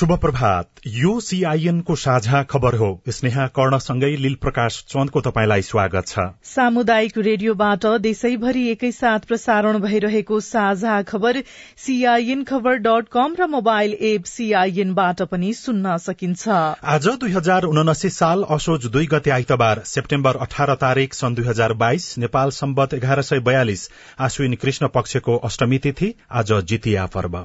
शुभ प्रभात यो सीआईएन को साझा खबर हो। स्नेहा कर्णसँगै लील प्रकाश चन्दको तपाईँलाई स्वागत छ। सामुदायिक रेडियोबाट देशैभरि एकैसाथ प्रसारण भइरहेको साझा खबर सीआईएन खबर डट कम र मोबाइल एप सीआईएनबाट पनि सुन्न सकिन्छ। आज दुई हजार उनासी साल असोज दुई गते आइतबार सेप्टेम्बर अठार तारीक सन् दुई हजार बाइस नेपाल सम्बत एघार सय बयालिस आश्विन कृष्ण पक्षको अष्टमी तिथि आज जितिया पर्व।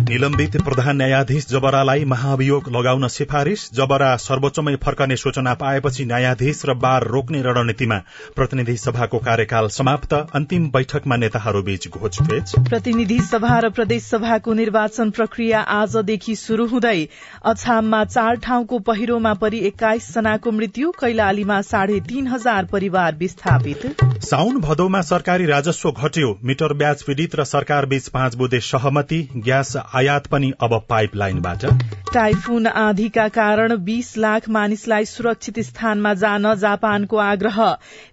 निलम्बित प्रधान न्यायाधीश जबरालाई महाभियोग लगाउन सिफारिश। जबरा सर्वोच्चमै फर्कने सूचना पाएपछि न्यायाधीश र बार रोक्ने रणनीतिमा प्रतिनिधि सभाको कार्यकाल समाप्त। अन्तिम बैठकमा नेताहरूबीच घोचपेच प्रतिनिधि सभा र प्रदेश सभाको निर्वाचन प्रक्रिया आजदेखि शुरू हुँदै अछाममा चार ठाउँको पहिरोमा परि एक्काइस जनाको मृत्यु कैलालीमा साढे तीन हजार परिवार विस्थापित। साउन भदौमा सरकारी राजस्व घट्यो। मिटर ब्याज पीड़ित र सरकार बीच पाँच बुधे सहमति। ग्यास आयात पनि अब पाइप लाइनबाट टाइफुन आँधीका कारण बीस लाख मानिसलाई सुरक्षित स्थानमा जान जापानको आग्रह।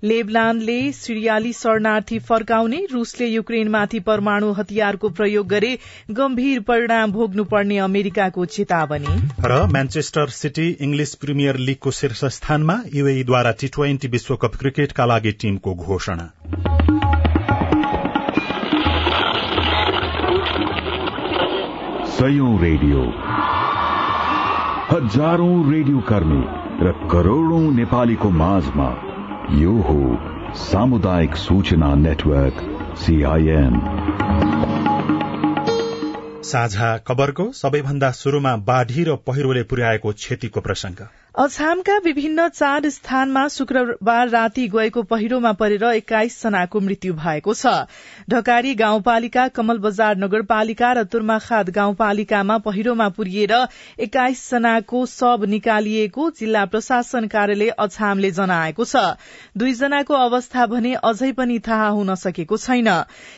लेबनानले सिरियाली शरणार्थी फर्काउने रूसले युक्रेनमाथि परमाणु हतियारको प्रयोग गरे गम्भीर परिणाम भोग्नुपर्ने अमेरिकाको चेतावनी। र म्यान्चेस्टर सिटी इंग्लिश प्रिमियर लीगको शीर्ष स्थानमा युएईद्वारा टी ट्वेन्टी विश्वकप क्रिकेटका लागि टीमको घोषणा। सयौं रेडियो। हजारौं रेडियो कर्मी र करोड़ौं नेपालीको माझमा यो हो सामुदायिक सूचना नेटवर्क सीआईएन साझा खबरको सबैभन्दा शुरूमा बाढ़ी र पहिरोले पुर्याएको क्षतिको प्रसंग अछामका विभिन्न चार स्थानमा शुक्रबार राति गएको पहिरोमा परेर एक्काइस जनाको मृत्यु भएको छ। ढकारी गाउँपालिका कमल बजार नगरपालिका र तुर्माखाद गाउँपालिकामा पहिरोमा पुरिएर एक्काइस जनाको शव निकालिएको जिल्ला प्रशासन कार्यालय अछामले जनाएको छ। दुईजनाको अवस्था भने अझै पनि थाहा हुन सकेको छैन।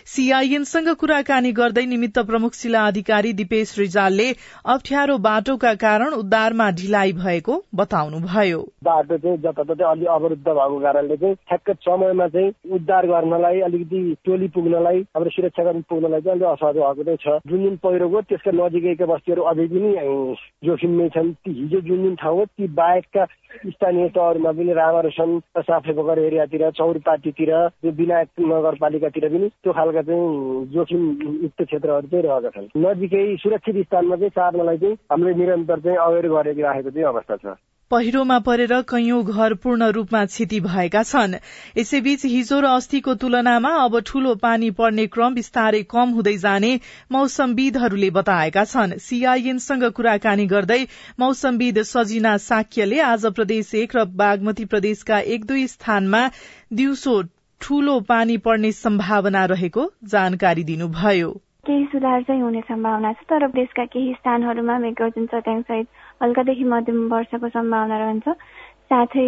सीआईएनसँग कुराकानी गर्दै निमित्त प्रमुख जिल्ला अधिकारी दिपेश रिजालले अप्ठ्यारो बाटोका कारण उद्धारमा ढिलाइ भएको बताउनुभयो। बाटो चाहिँ जताततै अलि अवरुद्ध भएको कारणले चाहिँ ठ्याक्क समयमा चाहिँ उद्धार गर्नलाई अलिकति टोली पुग्नलाई हाम्रो सुरक्षाकर्मी पुग्नलाई चाहिँ अलिक असहज भएको चाहिँ छ। जुन जुन पहिरोको त्यसका नजिकैका बस्तीहरू अझै पनि जोखिममै छन्। ती हिजो जुन जुन ठाउँ हो ती बाहेकका स्थानीय तहहरूमा पनि रामरसन साफे पोखर एरियातिर चौरपाटीतिर यो विनायक नगरपालिकातिर पनि त्यो खालका चाहिँ जोखिम युक्त क्षेत्रहरू चाहिँ रहेका छन्। नजिकै सुरक्षित स्थानमा चाहिँ सार्नलाई चाहिँ हामीले निरन्तर चाहिँ अवेर गरेर राखेको चाहिँ अवस्था छ। पहिरोमा परेर कैयौं घर पूर्ण रूपमा क्षति भएका छन्। यसैबीच हिजो र अस्तिको तुलनामा अब ठूलो पानी पर्ने क्रम बिस्तारै कम हुँदै जाने मौसमविदहरूले बताएका छन्। सीआईएनसँग कुराकानी गर्दै मौसमविद सजिना साक्यले आज प्रदेश एक र बागमती प्रदेशका एक दुई स्थानमा दिउँसो ठूलो पानी पर्ने सम्भावना रहेको जानकारी दिनुभयो। केही सुधार चाहिँ हुने सम्भावना छ तर देशका केही स्थानहरूमा मेघर्जन चट्याङसहित हल्कादेखि मध्यम वर्षाको सम्भावना रहन्छ साथै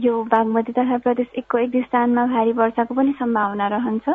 यो बागमती तथा प्रदेश एकको एक स्थानमा भारी वर्षाको पनि सम्भावना रहन्छ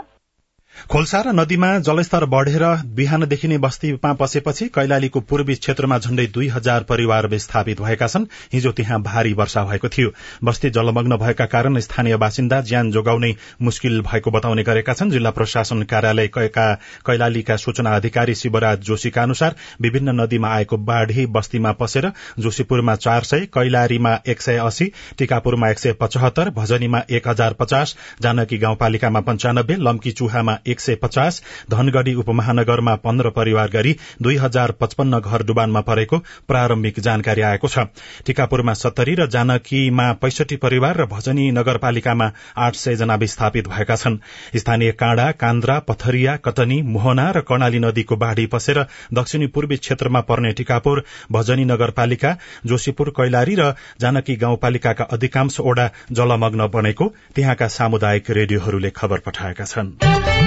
खोल्सा र नदीमा जलस्तर बढ़ेर बिहानदेखि नै बस्तीमा पसेपछि कैलालीको पूर्वी क्षेत्रमा झण्डै दुई हजार परिवार विस्थापित भएका छन्। हिजो त्यहाँ भारी वर्षा भएको थियो। बस्ती जलमग्न भएका कारण स्थानीय बासिन्दा ज्यान जोगाउनै मुस्किल भएको बताउने गरेका छन्। जिल्ला प्रशासन कार्यालय कैलालीका सूचना अधिकारी शिवराज जोशीका अनुसार विभिन्न नदीमा आएको बाढ़ी बस्तीमा पसेर जोशीपुरमा चार सय कैलारीमा एक सय अस्सी टीकापुरमा एक सय पचहत्तर भजनीमा एक हजार पचास जानकी गाउँपालिकामा पञ्चानब्बे लम्की चुहामा एक सय पचास धनगढ़ी उपमहानगरमा पन्ध्र परिवार गरी दुई हजार पचपन्न घर डुबानमा परेको प्रारम्भिक जानकारी आएको छ। टीकापुरमा सत्तरी र जानकीमा पैंसठी परिवार र भजनी नगरपालिकामा आठ सय जना विस्थापित भएका छन्। स्थानीय काँडा कान्द्रा पथरिया कटनी मोहना र कर्णाली नदीको बाढ़ी पसेर दक्षिणी पूर्वी क्षेत्रमा पर्ने टीकापुर भजनी नगरपालिका जोशीपुर कैलारी र जानकी गाउँपालिकाका अधिकांश ओडा जलमग्न बनेको त्यहाँका सामुदायिक रेडियोहरूले खबर पठाएका छन्।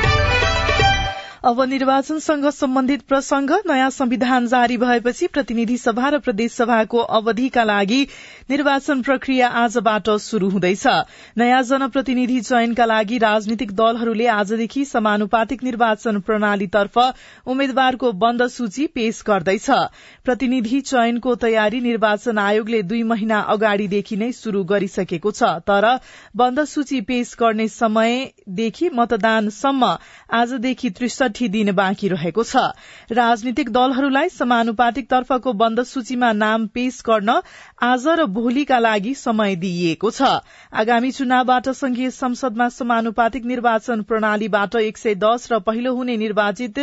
अब निर्वाचनसँग सम्बन्धित प्रसंग नयाँ संविधान जारी भएपछि प्रतिनिधि सभा र प्रदेश सभाको अवधिका लागि निर्वाचन प्रक्रिया आजबाट शुरू हुँदैछ। नयाँ जनप्रतिनिधि चयनका लागि राजनीतिक दलहरूले आजदेखि समानुपातिक निर्वाचन प्रणालीतर्फ उम्मेद्वारको बन्द सूची पेश गर्दैछ। प्रतिनिधि चयनको तयारी निर्वाचन आयोगले दुई महिना अगाडिदेखि नै शुरू गरिसकेको छ तर बन्द सूची पेश गर्ने समयदेखि मतदानसम्म आजदेखि त्रिसठी दिन बाँकी रहेको छ। राजनीतिक दलहरूलाई समानुपातिक तर्फको बन्द सूचीमा नाम पेश गर्न आज र भोलिका लागि समय दिइएको छ। आगामी चुनावबाट संघीय संसदमा समानुपातिक निर्वाचन प्रणालीबाट एक सय दस र पहिलो हुने निर्वाचित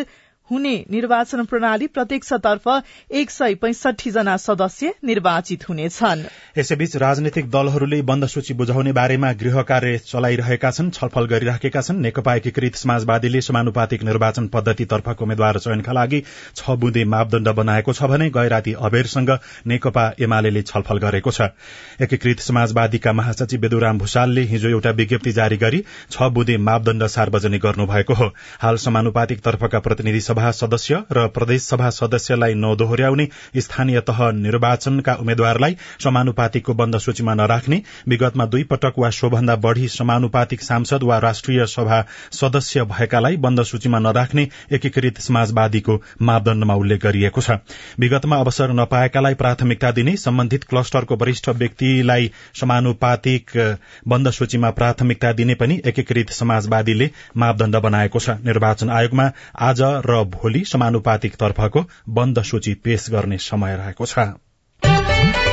हुने निर्वाचन प्रणाली प्रत्यक्षतर्फ एक सय पैंसठी जना सदस्य निर्वाचित हुनेछन्। यसैबीच राजनैतिक दलहरूले बन्द सूची बुझाउने बारेमा गृह कार्य चलाइरहेका छन् छलफल गरिराखेका छन्। नेकपा एकीकृत समाजवादीले समानुपातिक निर्वाचन पद्धतितर्फको उम्मेद्वार चयनका लागि छ बुँदे मापदण्ड बनाएको छ भने गैराती अबेरसँग नेकपा एमाले छलफल गरेको छ। एकीकृत समाजवादीका महासचिव बेदुराम भूषालले हिजो एउटा विज्ञप्ति जारी गरी छ बुँदे मापदण्ड सार्वजनिक गर्नुभएको हो। हाल समानुपातिक तर्फका प्रतिनिधि सभा सदस्य र प्रदेश सभा सदस्यलाई नदोहोर्याउने स्थानीय तह निर्वाचनका उम्मेद्वारलाई समानुपातिकको बन्द सूचीमा नराख्ने विगतमा दुई पटक वा सोभन्दा बढ़ी समानुपातिक सांसद वा राष्ट्रिय सभा सदस्य भएकालाई बन्द सूचीमा नराख्ने एकीकृत समाजवादीको मापदण्डमा उल्लेख गरिएको छ। विगतमा अवसर नपाएकालाई प्राथमिकता दिने सम्बन्धित क्लस्टरको वरिष्ठ व्यक्तिलाई समानुपातिक बन्द सूचीमा प्राथमिकता दिने पनि एकीकृत समाजवादीले मापदण्ड बनाएको छ। निर्वाचन आयोगमा आज र भोलि समानुपातिक तर्फको बन्द सूची पेश गर्ने समय रहेको छ।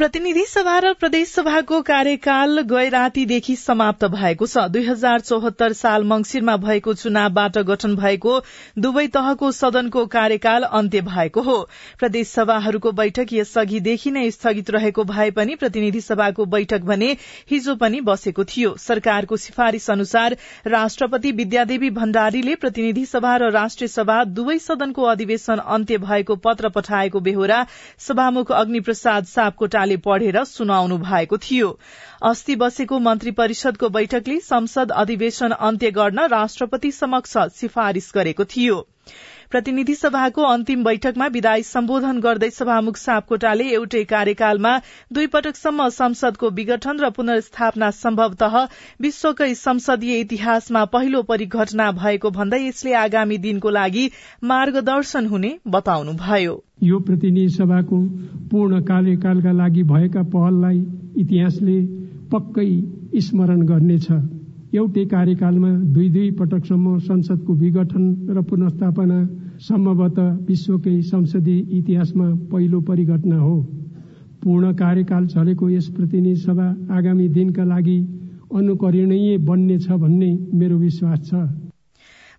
प्रतिनिधि सभा र प्रदेश सभाको कार्यकाल गए रातीदेखि समाप्त भएको छ। दुई हजार चौहत्तर साल मंगिरमा भएको चुनावबाट गठन भएको दुवै तहको सदनको कार्यकाल अन्त्य भएको हो। प्रदेश सभाहरूको बैठक यसअघिदेखि नै स्थगित रहेको भए पनि प्रतिनिधि सभाको बैठक भने हिजो पनि बसेको थियो। सरकारको सिफारिश अनुसार राष्ट्रपति विद्यादेवी भण्डारीले प्रतिनिधि सभा र राष्ट्रिय सभा दुवै सदनको अधिवेशन अन्त्य भएको पत्र पठाएको बेहोरा सभामुख अग्नि प्रसाद सापकोटाले पढ़ेर सुनाउनु भएको थियो। अस्ति बसेको मन्त्री परिषदको बैठकले संसद अधिवेशन अन्त्य गर्न राष्ट्रपति समक्ष सिफारिश गरेको थियो। प्रतिनिधि सभाको अन्तिम बैठकमा विदाई सम्बोधन गर्दै सभामुख सापकोटाले एउटै कार्यकालमा दुई पटकसम्म संसदको विघटन र पुनर्स्थापना सम्भवतः विश्वकै संसदीय इतिहासमा पहिलो परिघटना भएको भन्दै यसले आगामी दिनको लागि मार्गदर्शन हुने बताउनुभयो। यो प्रतिनिधि सभाको पूर्ण कार्यकालका लागि भएका पहललाई इतिहासले पक्कै स्मरण गर्नेछ। एउटै कार्यकालमा दुई दुई पटकसम्म संसदको विघटन र पुनर्स्थापना सम्भवत विश्वकै संसदीय इतिहासमा पहिलो परिघटना हो। पूर्ण कार्यकाल चलेको यस प्रतिनिधि सभा आगामी दिनका लागि अनुकरणीय बन्नेछ भन्ने मेरो विश्वास छ।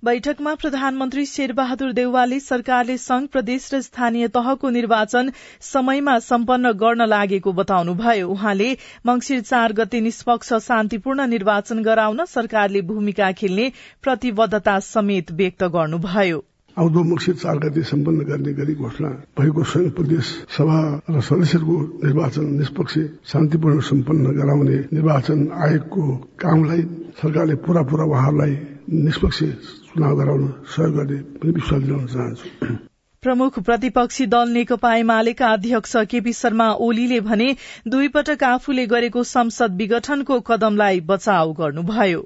बैठकमा प्रधानमन्त्री शेरबहादुर देउवाले सरकारले संघ प्रदेश र स्थानीय तहको निर्वाचन समयमा सम्पन्न गर्न लागेको बताउनुभयो। उहाँले मंगिर चार गते निष्पक्ष शान्तिपूर्ण निर्वाचन गराउन सरकारले भूमिका खेल्ने प्रतिबद्धता समेत व्यक्त गर्नुभयो। आउँदो मुक्सित चार गते सम्पन्न गर्ने गरी घोषणा भएको संघ प्रदेश सभा र सदस्यहरूको निर्वाचन निष्पक्ष शान्तिपूर्ण सम्पन्न गराउने निर्वाचन आयोगको कामलाई सरकारले पूरा पूरा उहाँहरूलाई निष्पक्ष चुनाव गराउन सहयोग गर्ने पनि विश्वास दिलाउन चाहन्छु। प्रमुख प्रतिपक्षी दल नेकपा एमालेका अध्यक्ष केपी शर्मा ओलीले भने दुई पटक आफूले गरेको संसद विघटनको कदमलाई बचाव गर्नुभयो।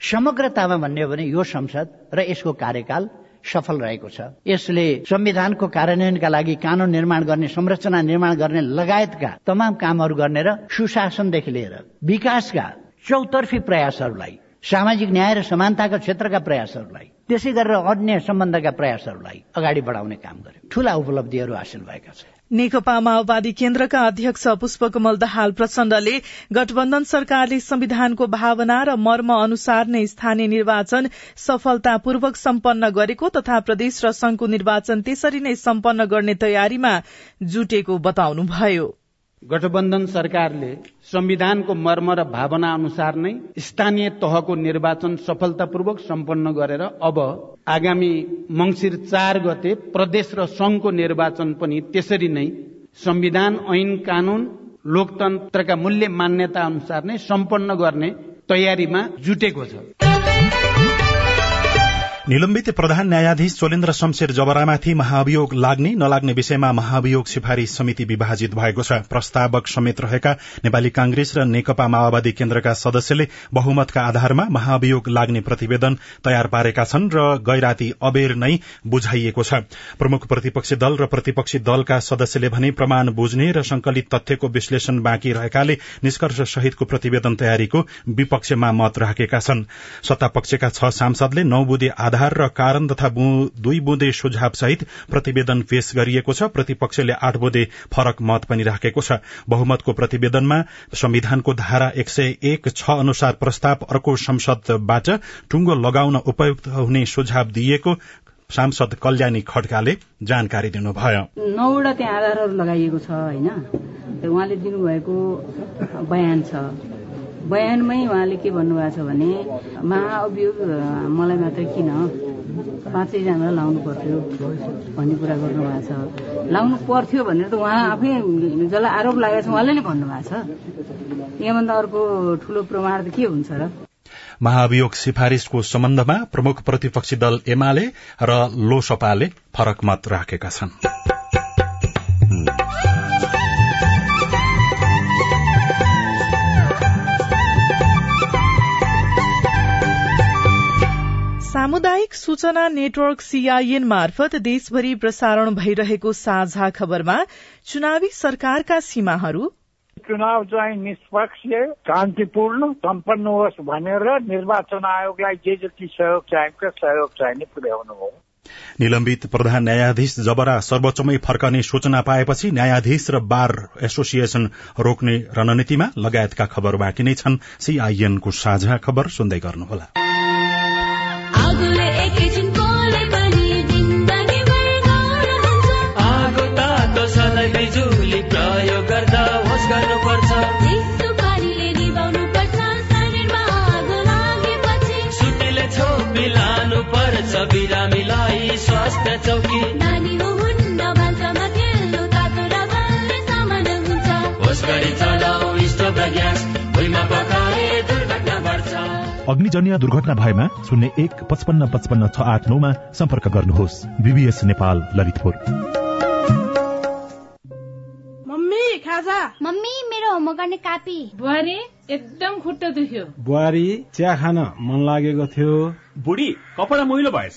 समग्रतामा भन्ने हो भने यो संसद र यसको कार्यकाल सफल रहेको छ। यसले संविधानको कार्यान्वयनका लागि कानून निर्माण गर्ने संरचना निर्माण गर्ने लगायतका तमाम कामहरू गर्ने र सुशासनदेखि लिएर विकासका चौतर्फी प्रयासहरूलाई सामाजिक न्याय र समानताका क्षेत्रका प्रयासहरूलाई त्यसै गरेर अन्य सम्बन्धका प्रयासहरूलाई अगाडि बढाउने काम गर्यो। ठूला उपलब्धिहरू हासिल भएका छन्। नेकपा माओवादी केन्द्रका अध्यक्ष पुष्पकमल दाहाल प्रचण्डले गठबन्धन सरकारले संविधानको भावना र मर्म अनुसार नै स्थानीय निर्वाचन सफलतापूर्वक सम्पन्न गरेको तथा प्रदेश र संघको निर्वाचन त्यसरी नै सम्पन्न गर्ने तयारीमा जुटेको बताउनुभयो। गठबन्धन सरकारले संविधानको मर्म र भावना अनुसार नै स्थानीय तहको निर्वाचन सफलतापूर्वक सम्पन्न गरेर अब आगामी मंगिर चार गते प्रदेश र संघको निर्वाचन पनि त्यसरी नै संविधान ऐन कानून लोकतन्त्रका मूल्य मान्यता अनुसार नै सम्पन्न गर्ने तयारीमा जुटेको छ। निलम्बित प्रधान न्यायाधीश चोलेन्द्र शमशेर जबरामाथि महाभियोग लाग्ने नलाग्ने विषयमा महाभियोग सिफारिश समिति विभाजित भएको छ। प्रस्तावक समेत रहेका नेपाली कांग्रेस र नेकपा माओवादी केन्द्रका सदस्यले बहुमतका आधारमा महाभियोग लाग्ने प्रतिवेदन तयार पारेका छन् र गैराती अबेर नै बुझाइएको छ। प्रमुख प्रतिपक्षी दल र प्रतिपक्षी दलका सदस्यले भने प्रमाण बुझ्ने र संकलित तथ्यको विश्लेषण बाँकी रहेकाले निष्कर्ष सहितको प्रतिवेदन तयारीको विपक्षमा मत राखेका छन्। सत्तापक्षका छ सांसदले नौ बुधे आधार र कारण तथा दुई बुँदे सुझाव सहित प्रतिवेदन पेश गरिएको छ। प्रतिपक्षले आठ बुँदे फरक मत पनि राखेको छ। बहुमतको प्रतिवेदनमा संविधानको धारा एक सय एक छ अनुसार प्रस्ताव अर्को संसदबाट टुंगो लगाउन उपयुक्त हुने सुझाव दिइएको सांसद कल्याणी खड्काले जानकारी दिनुभयो। नौवटा त्यहाँ आधारहरू लगाइएको छ होइन? उहाँले दिनुभएको बयान छ। बयानमै उहाँले के भन्नुभएको छ भने महाअभियोग मलाई मात्रै किन पाँचैजना लाउनु पर्थ्यो भन्ने कुरा गर्नुभएको छ। लाउनु पर्थ्यो भनेर त उहाँ आफै जसलाई आरोप लागेको छ उहाँले नै भन्नुभएको छ। यहाँभन्दा अर्को ठूलो प्रमाण त के हुन्छ र? महाभियोग सिफारिशको सम्बन्धमा प्रमुख प्रतिपक्षी दल एमाले र लोसपाले फरक मत राखेका छन्। सामुदायिक सूचना नेटवर्क सीआईएन मार्फत देशभरि प्रसारण भइरहेको साझा खबरमा चुनावी सरकारका सीमाहरू। चुनाव चाहिँ निष्पक्ष शान्तिपूर्ण सम्पन्न होस् भनेर निर्वाचन आयोगलाई जे जति सहयोग चाहिन्छ सहयोग चाहिने पुर्याउनु हो। निलम्बित प्रधान न्यायाधीश जबरा सर्वोच्चमै फर्कने सूचना पाएपछि न्यायाधीश र बार एसोसिएशन रोक्ने रणनीतिमा लगायतका खबर बाँकी नै छन्। सीआईएनको साझा खबर सुन्दै गर्नुहोला। चौकी। नानी अग्निजन्य दुर्घटना भएमा शून्य एक पचपन्न पचपन्न छ आठ नौमा सम्पर्क गर्नुहोस्। बिबिएस नेपाल ललितपुर। मम्मी खाजा? मम्मी मेरो होमवर्क गर्ने कापी। बुहारी एकदम खुट्टा दुख्यो। बुहारी चिया खान मन लागेको थियो। बुढी कपडा मैलो भएछ।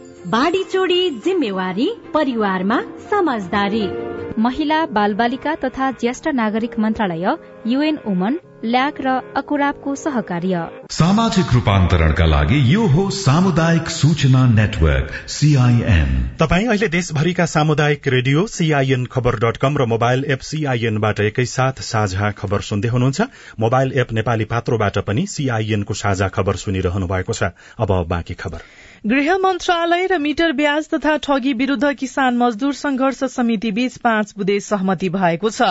बाढी चोडी जिम्मेवारी परिवारमा समझदारी। महिला बाल बालिका तथा ज्येष्ठ नागरिक मन्त्रालय युएन उमन ल्याक र अकुराबको सहकार्य। सामाजिक रूपान्तरणका लागि यो हो सामुदायिक सूचना नेटवर्क सीआईएन तपाई अहिले देशभरिका सामुदायिक रेडियो सीआईएन खबर डट कम र मोबाइल एप सीआईएनबाट एकैसाथ साझा खबर सुन्दै हुनुहुन्छ। मोबाइल एप नेपाली पात्रोबाट पनि सीआईएनको साझा खबर सुनिरहनु भएको छ। अब बाँकी खबर। गृह मन्त्रालय र मिटर ब्याज तथा ठगी विरूद्ध किसान मजदूर संघर्ष समिति बीच पाँच बुधे सहमति भएको छ।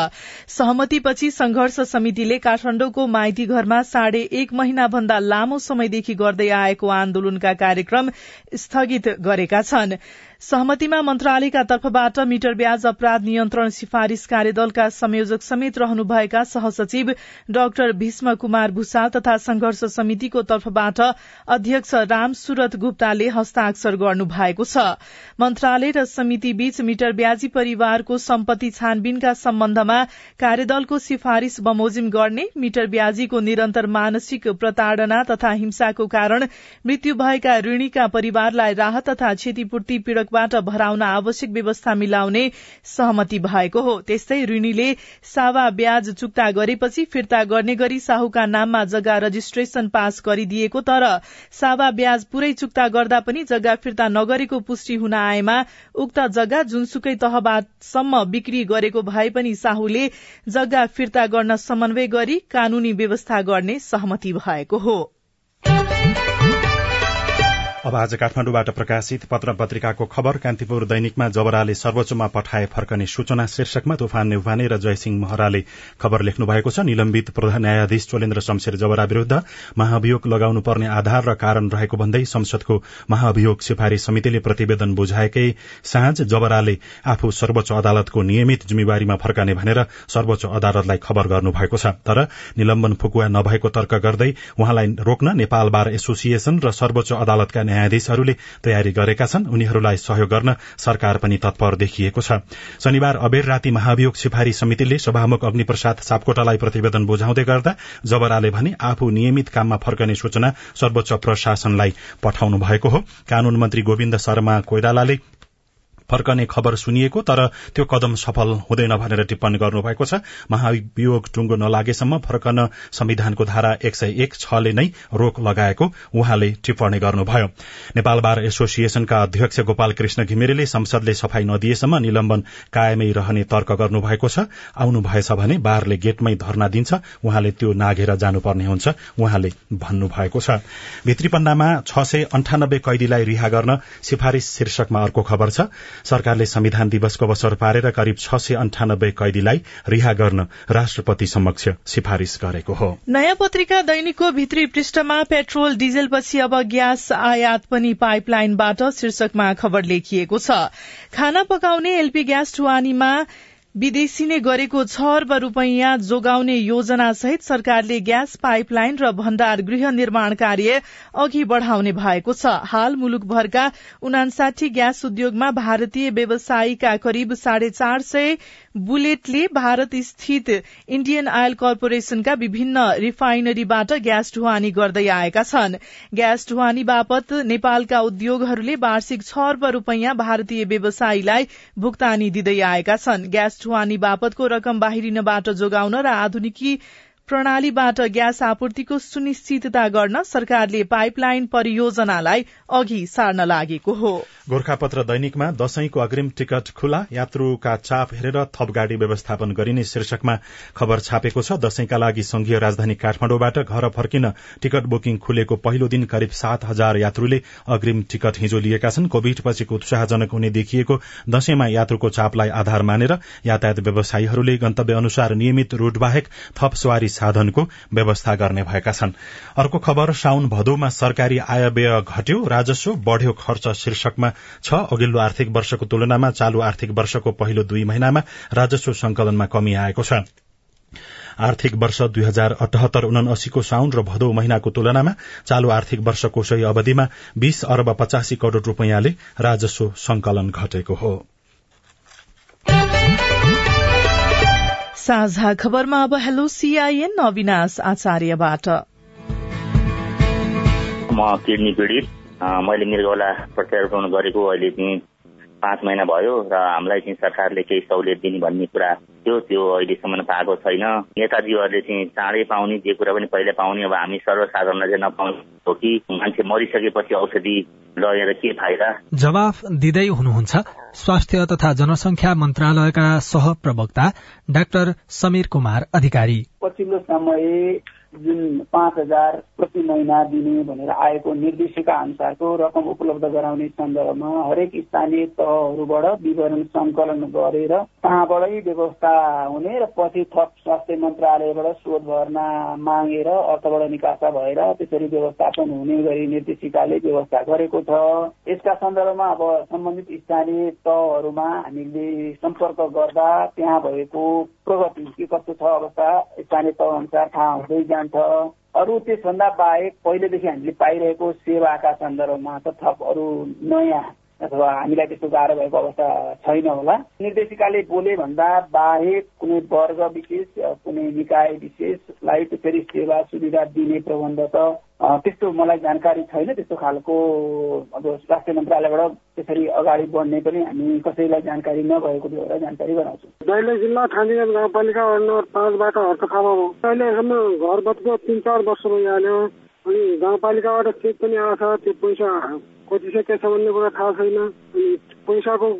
सहमतिपछि संघर्ष समितिले काठमाडौँको माइती घरमा साढे एक महिना भन्दा लामो समयदेखि गर्दै आएको आन्दोलनका कार्यक्रम स्थगित गरेका छन्। सहमतिमा मन्त्रालयका तर्फबाट मिटर ब्याज अपराध नियन्त्रण सिफारिश कार्यदलका संयोजक समेत रहनुभएका सहसचिव डाक्टर भीष्म कुमार भूषाल तथा संघर्ष समितिको तर्फबाट अध्यक्ष राम सुरत गुप्ताले हस्ताक्षर गर्नु भएको छ। मन्त्रालय र समिति बीच मिटर ब्याजी परिवारको सम्पत्ति छानबिनका सम्बन्धमा कार्यदलको सिफारिश बमोजिम गर्ने मिटर ब्याजीको निरन्तर मानसिक प्रताड़ना तथा हिंसाको कारण मृत्यु भएका ऋणीका परिवारलाई राहत तथा क्षतिपूर्ति पीड़क सड़कबाट भराउन आवश्यक व्यवस्था मिलाउने सहमति भएको हो। त्यस्तै ऋणीले सावा ब्याज चुक्ता गरेपछि फिर्ता गर्ने गरी साहुका नाममा जग्गा रजिस्ट्रेशन पास गरिदिएको तर सावा ब्याज पूरै चुक्ता गर्दा पनि जग्गा फिर्ता नगरेको पुष्टि हुन आएमा उक्त जग्गा जुनसुकै तहबाटसम्म बिक्री गरेको भए पनि साहुले जग्गा फिर्ता गर्न समन्वय गरी कानूनी व्यवस्था गर्ने सहमति भएको हो। अब आज काठमाडौँबाट प्रकाशित पत्र पत्रिकाको खबर कान्तिपुर दैनिकमा जबराले सर्वोच्चमा पठाए फर्कने सूचना शीर्षकमा तुफान नेउपाने र जयसिंह महराले खबर लेख्नु भएको छ। निलम्बित प्रधान न्यायाधीश चोलेन्द्र शमशेर जबरा विरूद्ध महाभियोग लगाउनु पर्ने आधार र कारण रहेको भन्दै संसदको महाभियोग सिफारिश समितिले प्रतिवेदन बुझाएकै साँझ जबराले आफू सर्वोच्च अदालतको नियमित जिम्मेवारीमा फर्काने भनेर सर्वोच्च अदालतलाई खबर गर्नुभएको छ। तर निलम्बन फुकुवा नभएको तर्क गर्दै उहाँलाई रोक्न नेपाल बार एसोसिएशन र सर्वोच्च अदालतका न्यायाधीशहरूले तयारी गरेका छन्। उनीहरूलाई सहयोग गर्न सरकार पनि तत्पर देखिएको छ। शनिबार अबेर राति महाभियोग सिफारी समितिले सभामुख अग्निप्रसाद सापकोटालाई प्रतिवेदन बुझाउँदै गर्दा जबराले भने आफू नियमित काममा फर्कने सूचना सर्वोच्च प्रशासनलाई पठाउनु भएको हो। कानून मन्त्री गोविन्द शर्मा कोइरालाले फर्कने खबर सुनिएको तर त्यो कदम सफल हुँदैन भनेर टिप्पणी गर्नुभएको छ। महाभियोग टुङ्गो नलागेसम्म फर्कन संविधानको धारा एक सय एक छले नै रोक लगाएको उहाँले टिप्पणी गर्नुभयो। नेपाल बार एसोसिएशनका अध्यक्ष गोपाल कृष्ण घिमिरेले संसदले सफाई नदिएसम्म निलम्बन कायमै रहने तर्क गर्नुभएको छ। आउनु भएछ भने बारले गेटमै धर्ना दिन्छ। उहाँले त्यो नाघेर जानुपर्ने हुन्छ उहाँले भन्नुभएको छ। भित्रीपन्नामा छ सय अन्ठानब्बे कैदीलाई रिहा गर्न सिफारिश शीर्षकमा अर्को खबर छ। सरकारले संविधान दिवसको अवसर पारेर करिब छ सय अन्ठानब्बे कैदीलाई रिहा गर्न राष्ट्रपति समक्ष सिफारिश गरेको हो। नयाँ पत्रिका दैनिकको भित्री पृष्ठमा पेट्रोल डिजेलपछि अब ग्यास आयात पनि पाइपलाइनबाट शीर्षकमा खबर लेखिएको छ। खाना पकाउने एलपी ग्यास ढुवानीमा विदेशीले गरेको छ अर्ब रूपियाँ जोगाउने योजना सहित सरकारले ग्यास पाइपलाइन र भण्डार गृह निर्माण कार्य अघि बढ़ाउने भएको छ। हाल मुलुकभरका उनासाठी ग्यास उद्योगमा भारतीय व्यवसायीका करिब साढे चार सय बुलेटले भारत स्थित इण्डियन आयल कर्पोरेशनका विभिन्न रिफाइनरीबाट ग्यास ढुवानी गर्दै आएका छन्। ग्यास ढुवानी बापत नेपालका उद्योगहरूले वार्षिक छ अर्ब रूपियाँ भारतीय व्यवसायीलाई भुक्तानी दिँदै आएका छन्। ग्यास ढुवानी बापतको रकम बाहिरिनबाट जोगाउन र आधुनिकी प्रणालीबाट ग्यास आपूर्तिको सुनिश्चितता गर्न सरकारले पाइपलाइन परियोजनालाई अघि सार्न लागेको हो। गोर्खापत्र दैनिकमा दशैंको अग्रिम टिकट खुला यात्रुका चाप हेरेर थप गाड़ी व्यवस्थापन गरिने शीर्षकमा खबर छापेको छ दशैंका लागि संघीय राजधानी काठमाडौँबाट घर फर्किन टिकट बुकिङ खुलेको पहिलो दिन करिब सात हजार यात्रुले अग्रिम टिकट हिजो लिएका छन्। कोविड पछिको उत्साहजनक हुने देखिएको दशैंमा यात्रुको चापलाई आधार मानेर यातायात व्यवसायीहरूले गन्तव्य अनुसार नियमित रूट बाहेक थप सवारी साधनको व्यवस्था गर्ने भएका छन्। अर्को खबर साउन भदौमा सरकारी आय व्यय घट्यो राजस्व बढ़्यो खर्च शीर्षकमा छ। अघिल्लो आर्थिक वर्षको तुलनामा चालू आर्थिक वर्षको पहिलो दुई महिनामा राजस्व संकलनमा कमी आएको छ। आर्थिक वर्ष दुई हजार अठहत्तर उनासीको साउन र भदौ महिनाको तुलनामा चालू आर्थिक वर्षको सही अवधिमा बीस अरब पचासी करोड़ रूपियाँले राजस्व संकलन घटेको हो। साझा खबरमा अब हेलो सीआईएन अविनाश आचार्यबाट। म किडनी पीडित। मैले मृगौला प्रत्यारोपण गरेको अहिले पाँच महिना भयो र हामीलाई चाहिँ सरकारले केही सहुलियत दिने भन्ने कुरा थियो त्यो अहिलेसम्म पाएको छैन। नेताजीहरूले चाहिँ चाँडै पाउने जे कुरा पनि पहिला पाउने अब हामी सर्वसाधारणलाई चाहिँ नपाउने हो कि मान्छे मरिसकेपछि औषधि लगेर के फाइदा? जवाफ दिँदै हुनुहुन्छ स्वास्थ्य तथा जनसंख्या मन्त्रालयका सह प्रवक्ता डाक्टर समीर कुमार अधिकारी। पछिल्लो समय जुन पाँच हजार प्रति महिना दिने भनेर आएको निर्देशिका अनुसारको रकम उपलब्ध गराउने सन्दर्भमा हरेक स्थानीय तहहरूबाट विवरण संकलन गरेर कहाँबाटै व्यवस्था हुने र पछि थप स्वास्थ्य मन्त्रालयबाट शोध भर्ना मागेर अर्थबाट निकासा भएर त्यसरी व्यवस्थापन हुने गरी निर्देशिकाले व्यवस्था गरेको छ। यसका सन्दर्भमा अब सम्बन्धित स्थानीय तहहरूमा हामीले सम्पर्क गर्दा त्यहाँ भएको प्रगति के कस्तो छ अवस्था स्थानीय तह अनुसार थाहा हुँदै जान्छ अरू त्यसभन्दा बाहेक पहिलेदेखि हामीले पाइरहेको सेवाका सन्दर्भमा त थप अरू नयाँ अथवा हामीलाई त्यस्तो गाह्रो भएको अवस्था छैन होला। निर्देशिकाले बोले भन्दा बाहेक कुनै वर्ग विशेष कुनै निकाय विशेषलाई त्यसरी सेवा सुविधा दिने प्रबन्ध त त्यस्तो मलाई जानकारी छैन त्यस्तो खालको अब स्वास्थ्य मन्त्रालयबाट त्यसरी अगाडि बढ्ने पनि हामी कसैलाई जानकारी नभएको भएर जानकारी गराउँछौँ। दैलेख जिल्ला ठानीगञ्ज गाउँपालिका वार्ड नम्बर पाँचबाट हर्तखामा हो। अहिलेसम्म घर बत्तीको तिन चार वर्ष भइहाल्यो। अनि गाउँपालिकाबाट चेक पनि आएको छ त्यो पैसा कति छ के छ भन्ने कुरा थाहा छैन। अनि पैसाको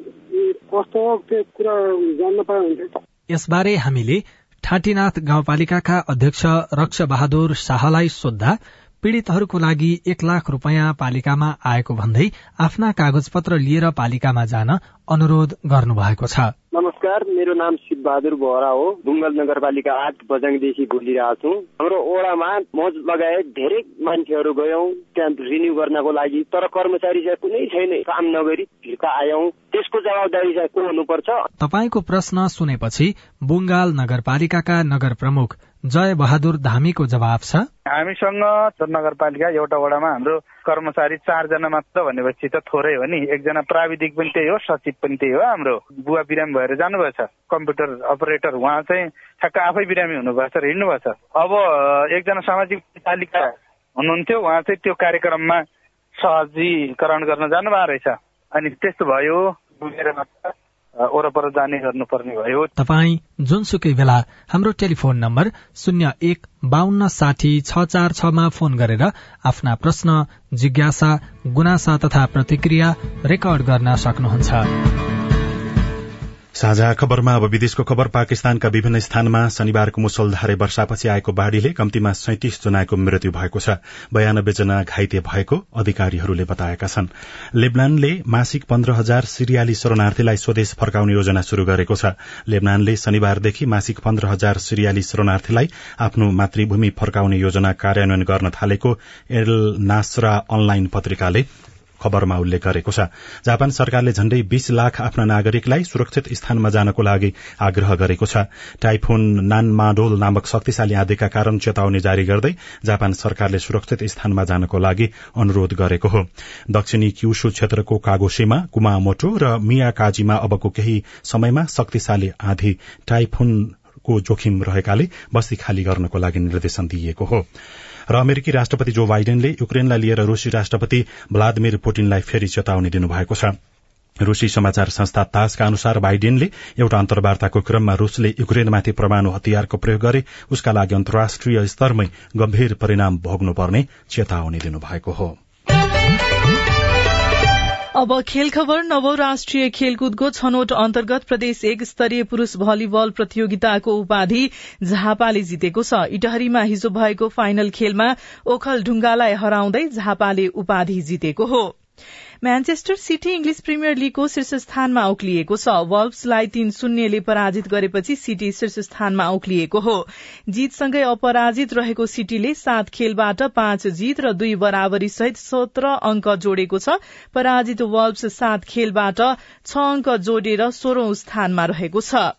कस्तो हो त्यो कुरा जान्न पाए हुन्थ्यो यसबारे हामीले ठाटीनाथ गाउँपालिकाका अध्यक्ष रक्ष बहादुर शाहलाई सोद्धा पीड़ितहरूको लागि एक लाख रूपियाँ पालिकामा आएको भन्दै आफ्ना कागजपत्र लिएर पालिकामा जान अनुरोध गर्नुभएको छ। नमस्कार मेरो नाम शिव बहादुर बोहरा हो। बुङ्गल नगरपालिका आठ बजाङदेखि बोलिरहेको छु। हाम्रो ओडामा मज लगायत धेरै मान्छेहरू गयौं। त्यहाँ रिन्यू गर्नको लागि तर कर्मचारी चाहिँ कुनै छैन। काम नगरी फिर्का आयौं। त्यसको जवाबदारी चाहिँ को हुनुपर्छ? तपाईँको प्रश्न सुनेपछि बुङ्गाल नगरपालिकाका नगर प्रमुख जय बहादुर धामीको जवाब छ। हामीसँग नगरपालिका एउटा वडामा हाम्रो कर्मचारी चारजना मात्र भनेपछि त थोरै हो नि। एकजना प्राविधिक पनि त्यही हो सचिव पनि त्यही हो। हाम्रो बुवा बिरामी भएर जानुभएछ कम्प्युटर अपरेटर उहाँ चाहिँ ठ्याक्क आफै बिरामी हुनुभएछ र हिँड्नुभएछ अब एकजना सामाजिक पालिका हुनुहुन्थ्यो उहाँ चाहिँ त्यो कार्यक्रममा सहजीकरण गर्न जानुभएको रहेछ। अनि त्यस्तो भयो वरपर जाने गर्नुपर्ने भयो। तपाईँ जुनसुकै बेला हाम्रो टेलिफोन नम्बर शून्य एक बान्न साठी छ चार छमा फोन गरेर आफ्ना प्रश्न जिज्ञासा गुनासा तथा प्रतिक्रिया रेकर्ड गर्न सक्नुहुन्छ। साझा खबरमा अब विदेशको खबर। पाकिस्तानका विभिन्न स्थानमा शनिबारको मुसलधारे वर्षापछि आएको बाढ़ीले कम्तीमा सैतिस जनाको मृत्यु भएको छ। बयानब्बे जना घाइते भएको अधिकारीहरूले बताएका छन्। लेबनानले मासिक पन्ध्र हजार सिरियाली शरणार्थीलाई स्वदेश फर्काउने योजना शुरू गरेको छ। लेबनानले शनिबारदेखि मासिक पन्ध्र हजार सिरियाली शरणार्थीलाई आफ्नो मातृभूमि फर्काउने योजना कार्यान्वयन गर्न थालेको एल नासरा अनलाइन पत्रिकाले खबरमा उल्लेख गरेको छ। जापान सरकारले झण्डै बीस लाख आफ्ना नागरिकलाई सुरक्षित स्थानमा जानको लागि आग्रह गरेको छ। टाइफोन नानमाडोल नामक शक्तिशाली आँधीका कारण चेतावनी जारी गर्दै जापान सरकारले सुरक्षित स्थानमा जानको लागि अनुरोध गरेको हो। दक्षिणी क्युसु क्षेत्रको कागोशीमा कुमामोटो र मियाकाजीमा अबको केही समयमा शक्तिशाली आँधी टाइफोनको जोखिम रहेकाले बस्ती खाली गर्नको लागि निर्देशन दिइएको हो। र अमेरिकी राष्ट्रपति जो बाइडेनले युक्रेनलाई लिएर रूसी राष्ट्रपति भ्लादिमिर पुटिनलाई फेरि चेतावनी दिनुभएको छ। रूसी समाचार संस्था तासका अनुसार बाइडेनले एउटा अन्तर्वार्ताको क्रममा रूसले युक्रेनमाथि परमाणु हतियारको प्रयोग गरे उसका लागि अन्तर्राष्ट्रिय स्तरमै गम्भीर परिणाम भोग्नुपर्ने चेतावनी दिनुभएको हो। अब खेल खबर नवौं राष्ट्रिय खेलकुदको छनौट अन्तर्गत प्रदेश एक स्तरीय पुरूष भलिबल प्रतियोगिताको उपाधि झापाले जितेको छ। इटहरीमा हिजो भएको फाइनल खेलमा ओखल ढुङ्गालाई हराउँदै झापाले उपाधि जितेको हो। म्यान्चेस्टर सिटी इङ्ग्लिस प्रिमियर लीगको शीर्ष स्थानमा उक्लिएको छ। वल्भ्सलाई तीन शून्यले पराजित गरेपछि सिटी शीर्ष स्थानमा उक्लिएको हो। जीतसँगै अपराजित रहेको सिटीले सात खेलबाट पाँच जीत र दुई बराबरी सहित सत्र अंक जोडेको छ। पराजित वल्भ्स सात खेलबाट छ अंक जोडेर सोह्रौं स्थानमा रहेको छ।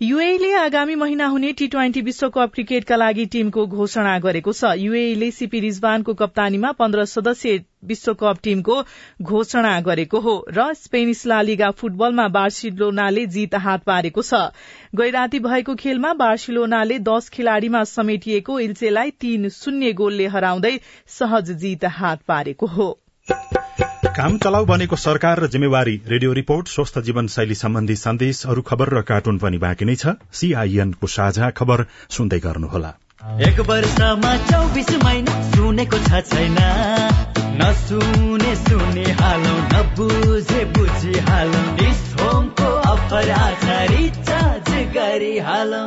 यूएले आगामी महिना हुने टी ट्वेन्टी विश्वकप क्रिकेटका लागि टीमको घोषणा गरेको छ। यूएले सीपी रिजवानको कप्तानीमा पन्ध्र सदस्यीय विश्वकप टीमको घोषणा गरेको हो र स्पेनिस लालिगा फुटबलमा बार्सिलोनाले जीत हात पारेको छ। गैराती भएको खेलमा बार्सिलोनाले दश खेलाड़ीमा समेटिएको इल्चेलाई तीन शून्य गोलले हराउँदै सहज जीत हात पारेको हो। काम चलाउ बनेको सरकार र जिम्मेवारी रेडियो रिपोर्ट स्वस्थ जीवनशैली सम्बन्धी सन्देश अरू खबर र कार्टुन पनि बाँकी नै छ। सीआईएनको साझा खबर सुन्दै गर्नुहोला। एक वर्षमा चौबिस महिना सुनेको छ छैन। नसुने सुने हालौ नबुझे बुझी हालौ। होमको अफर आछ रिचार्ज गरी हालौ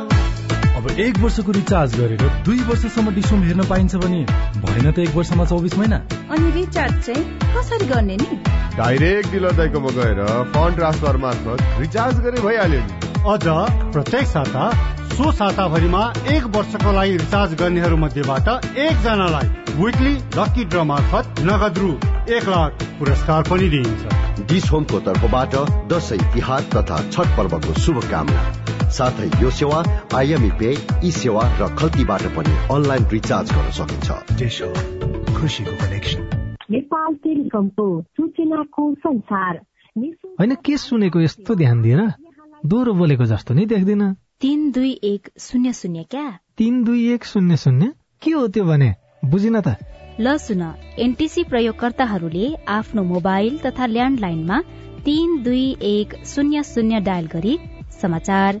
अब एक वर्षको रिचार्ज गरेर दुई वर्षसम्म डिसोम हेर्न पाइन्छ भने भएन त एक वर्षमा चौबिस महिना। अनि रिचार्ज चाहिँ कसरी गर्ने नि? डाइरेक्ट डिलर दाइकोमा गएर फन्ड ट्रान्सफर मार्फत रिचार्ज गरे भइहाल्यो नि। अझ प्रत्येक साता सो साताभरिमा एक वर्षको लागि रिचार्ज गर्नेहरू मध्येबाट एकजनालाई विकली लकी ड्र मार्फत नगद रु एक लाख पुरस्कार पनि दिइन्छ। डिस होमको तर्फबाट दसैँ तिहार तथा छठ पर्वको शुभकामना। साथै यो सेवा आइएमई पे ई सेवा र खल्तीबाट पनि अनलाइन रिचार्ज गर्न सकिन्छ। खुसीको कनेक्सन नेपाल टेलिकमको सूचनाको संसार। होइन के सुनेको यस्तो ध्यान दिएर दोहोरो बोलेको जस्तो नि देख्दिन। तिन दुई एक शून्य शून्य क्या? तिन दुई एक शून्य शून्य? के हो त्यो भने? बुझिन त। ल सुन एनटिसी प्रयोगकर्ताहरूले आफ्नो मोबाइल तथा ल्यान्डलाइनमा तीन दुई एक शून्य शून्य डायल गरी समाचार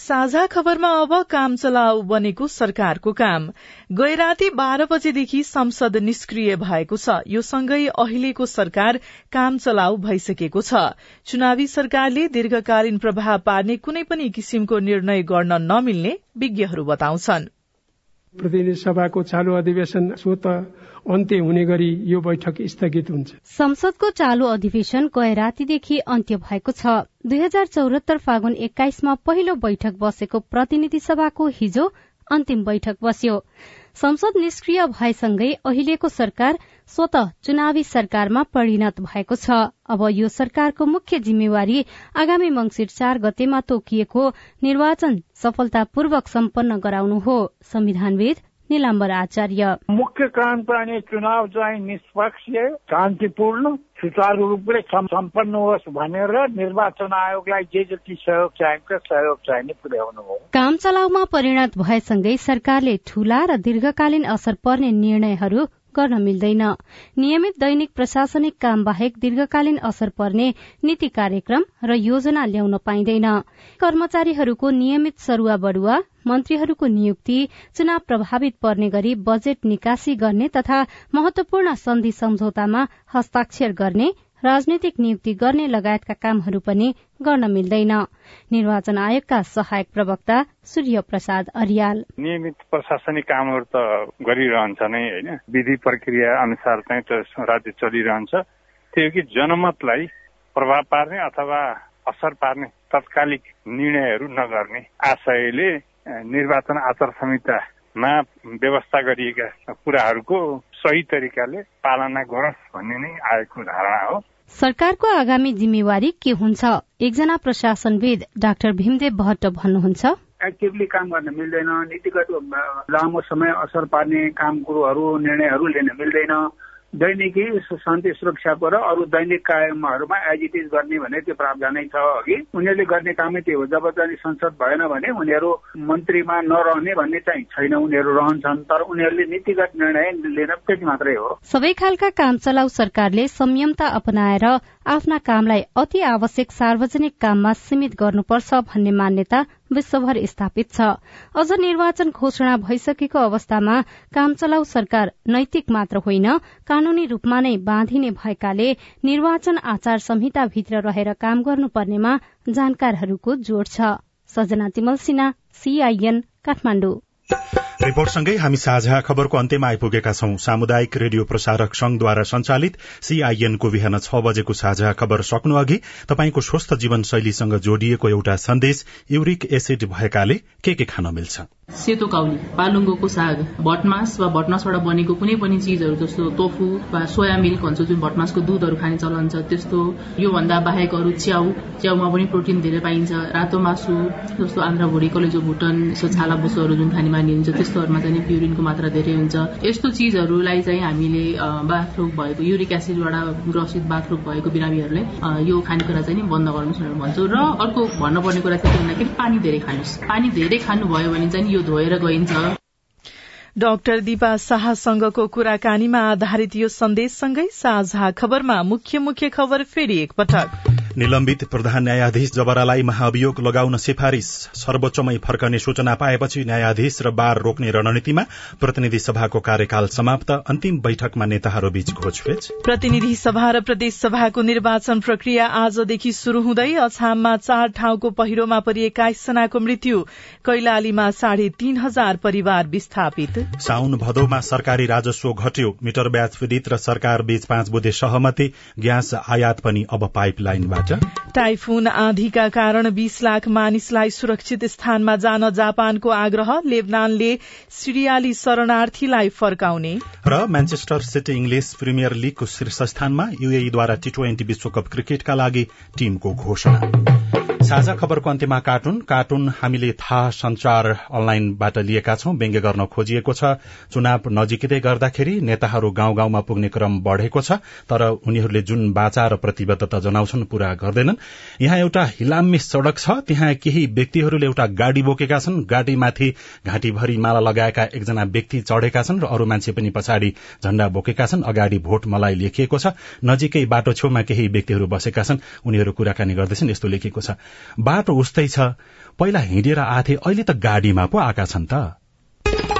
साझा खबरमा अब काम चलाउ बनेको सरकारको काम। गए राति बाह्र बजेदेखि संसद निष्क्रिय भएको छ। यो सँगै अहिलेको सरकार काम चलाउ भइसकेको छ। चुनावी सरकारले दीर्घकालीन प्रभाव पार्ने कुनै पनि किसिमको निर्णय गर्न नमिल्ने विज्ञहरू बताउँछन्। प्रतिनिधि सभाको चालू अधिवेशन स्वत अन्त्य हुने गरी यो बैठक स्थगित हुन्छ। संसदको चालू अधिवेशन गए रातिदेखि अन्त्य भएको छ। दुई हजार चौरात्तर फागुन एक्काइसमा पहिलो बैठक बसेको प्रतिनिधि सभाको हिजो अन्तिम बैठक बस्यो। संसद निष्क्रिय भएसँगै अहिलेको सरकार स्वत चुनावी सरकारमा परिणत भएको छ। अब यो सरकारको मुख्य जिम्मेवारी आगामी मंगिर चार गतेमा तोकिएको निर्वाचन सफलतापूर्वक सम्पन्न गराउनु हो। संविधानविद निलाम्बर आचार्य। मुख्य काम चाहिँ चुनाव चाहिँ निष्पक्ष शान्तिपूर्ण सुचारू रूपले सम्पन्न होस् भनेर निर्वाचन आयोगलाई जे जति सहयोग चाहिन्छ सहयोग चाहिने पुर्याउनु हो। काम चलाउमा परिणत भएसँगै सरकारले ठूला र दीर्घकालीन असर पर्ने निर्णयहरू गर्न मिल्दैन। नियमित दैनिक प्रशासनिक काम बाहेक दीर्घकालीन असर पर्ने नीति कार्यक्रम र योजना ल्याउन पाइँदैन। कर्मचारीहरूको नियमित सरूवा बढुवा मन्त्रीहरूको नियुक्ति चुनाव प्रभावित पर्ने गरी बजेट निकासी गर्ने तथा महत्वपूर्ण सन्धि सम्झौतामा हस्ताक्षर गर्ने राजनैतिक नियुक्ति गर्ने लगायतका कामहरू पनि गर्न मिल्दैन। निर्वाचन आयोगका सहायक प्रवक्ता सूर्य प्रसाद अरियाल। नियमित प्रशासनिक कामहरू त गरिरहन्छ नै होइन। विधि प्रक्रिया अनुसार चाहिँ त राज्य चलिरहन्छ। त्यो कि जनमतलाई प्रभाव पार्ने अथवा असर पार्ने तत्कालिक निर्णयहरू नगर्ने आशयले निर्वाचन आचार संहितामा व्यवस्था गरिएका कुराहरूको सही तरिकाले पालना गरोस् भन्ने नै आएको धारणा हो। सरकारको आगामी जिम्मेवारी के हुन्छ? एकजना प्रशासनविद डाक्टर भीमदेव भट्ट भन्नुहुन्छ। एक्टिभली काम गर्न मिल्दैन नीतिगत लामो समय असर पार्ने काम कुरोहरू निर्णयहरू लिन मिल्दैन। दैनिकी शान्ति सुरक्षाको र अरू दैनिक कामहरूमा एज इट इज गर्ने भने त्यो प्रावधान छ अघि। उनीहरूले गर्ने कामै त्यो हो। जब चाहिँ संसद भएन भने उनीहरू मन्त्रीमा नरहने भन्ने चाहिँ छैन। उनीहरू रहन्छन् तर उनीहरूले नीतिगत निर्णय लिन त्यति मात्रै हो। सबै खालका काम चलाउ सरकारले संयमता अपनाएर आफ्ना कामलाई अति आवश्यक सार्वजनिक काममा सीमित गर्नुपर्छ भन्ने मान्यता विश्वभर स्थापित छ। अझ निर्वाचन घोषणा भइसकेको अवस्थामा काम चलाउ सरकार नैतिक मात्र होइन कानूनी रूपमा नै बाँधिने भएकाले निर्वाचन आचार संहिताभित्र रहेर काम गर्नुपर्नेमा जानकारहरूको जोड़ छ। Sajana Timalsina CIN Kathmandu. रिपोर्टसँगै हामी साझा खबरको अन्त्यमा आइपुगेका छौं। सामुदायिक रेडियो प्रसारक संघद्वारा संचालित सीआईएनको बिहान छ बजेको साझा खबर सक्नु अघि तपाईँको स्वस्थ जीवनशैलीसँग जोडिएको एउटा सन्देश युरिक एसिड भएकाले के के खान मिल्छ? सेतो काउली पालुङ्गोको साग भटमास वा भटमासबाट बनेको कुनै पनि चिजहरू जस्तो तोफु वा सोया मिल्क भन्छ जुन भटमासको दुधहरू खाने चलन छ त्यस्तो योभन्दा बाहेक अरू च्याउ च्याउमा पनि प्रोटिन धेरै पाइन्छ। रातो मासु जस्तो आन्द्रा भुँडी कलेजो भुटन छाला बोसोहरू जुन खाने मानिन्छ त्यस्तोहरूमा चाहिँ प्युरिनको मात्रा धेरै हुन्छ। यस्तो चिजहरूलाई चाहिँ हामीले बाथरोग भएको युरिक एसिडबाट ग्रसित बाथरोग भएको बिरामीहरूले यो खानेकुरा चाहिँ बन्द गर्नुहोस् भनेर भन्छौँ। र अर्को भन्नुपर्ने कुरा चाहिँ के भन्दाखेरि पानी धेरै खानुहोस्। पानी धेरै खानुभयो भने चाहिँ यो धोएर गइन्छ। डाक्टर दिपा शाहसँगको कुराकानीमा आधारित यो सन्देशसँगै साझा खबरमा मुख्य मुख्य खबर फेरि एकपटक। निलम्बित प्रधान न्यायाधीश जबरालाई महाभियोग लगाउन सिफारिश सर्वोच्चमै फर्कने सूचना पाएपछि न्यायाधीश र बार रोक्ने रणनीतिमा प्रतिनिधि सभाको कार्यकाल समाप्त। अन्तिम बैठकमा नेताहरू बीच घोषफेच प्रतिनिधि सभा र प्रदेश सभाको निर्वाचन प्रक्रिया आजदेखि शुरू हुँदै अछाममा चार ठाउँको पहिरोमा परि एक्काइस जनाको मृत्यु। कैलालीमा साढे तीन हजार परिवार विस्थापित। साउन भदौमा सरकारी राजस्व घट्यो। मिटर ब्याज विदित र सरकार बीच पाँच बुधे सहमति। ग्यास आयात पनि अब पाइपलाइनबाट खबरबाट टाइफुन आँधीका कारण बीस लाख मानिसलाई सुरक्षित स्थानमा जान जापानको आग्रह लेबनानले सिरियाली शरणार्थीलाई फर्काउने। र म्यान्चेस्टर सिटी इङ्ग्लिस प्रिमियर लीगको शीर्ष स्थानमा युएईद्वारा टी ट्वेन्टी विश्वकप क्रिकेटका लागि टीमको घोषणा। साझा खबरको अन्त्यमा कार्टुन। कार्टुन हामीले थाहा संचार अनलाइनबाट लिएका छौं। व्यङ्ग्य गर्न खोजिएको छ। चुनाव नजिकै गर्दाखेरि नेताहरू गाउँ गाउँमा पुग्ने क्रम बढ़ेको छ तर उनीहरूले जुन बाचा र प्रतिबद्धता जनाउँछन् पूरा गर्दैनन्। यहाँ एउटा हिलाम्मे सड़क छ। त्यहाँ केही व्यक्तिहरूले एउटा गाड़ी बोकेका छन्। गाड़ीमाथि घाँटीभरि माला लगाएका एकजना व्यक्ति चढ़ेका छन् र अरू मान्छे पनि पछाडि झण्डा बोकेका छन्। अगाडि भोट मलाई लेखिएको छ। नजिकै बाटो छेउमा केही व्यक्तिहरू बसेका छन्। उनीहरू कुराकानी गर्दैछन् यस्तो लेखिएको छ। बाटो उस्तै छ। पहिला हिँडेर आथे। अहिले त गाडीमा पो आएका छन् त।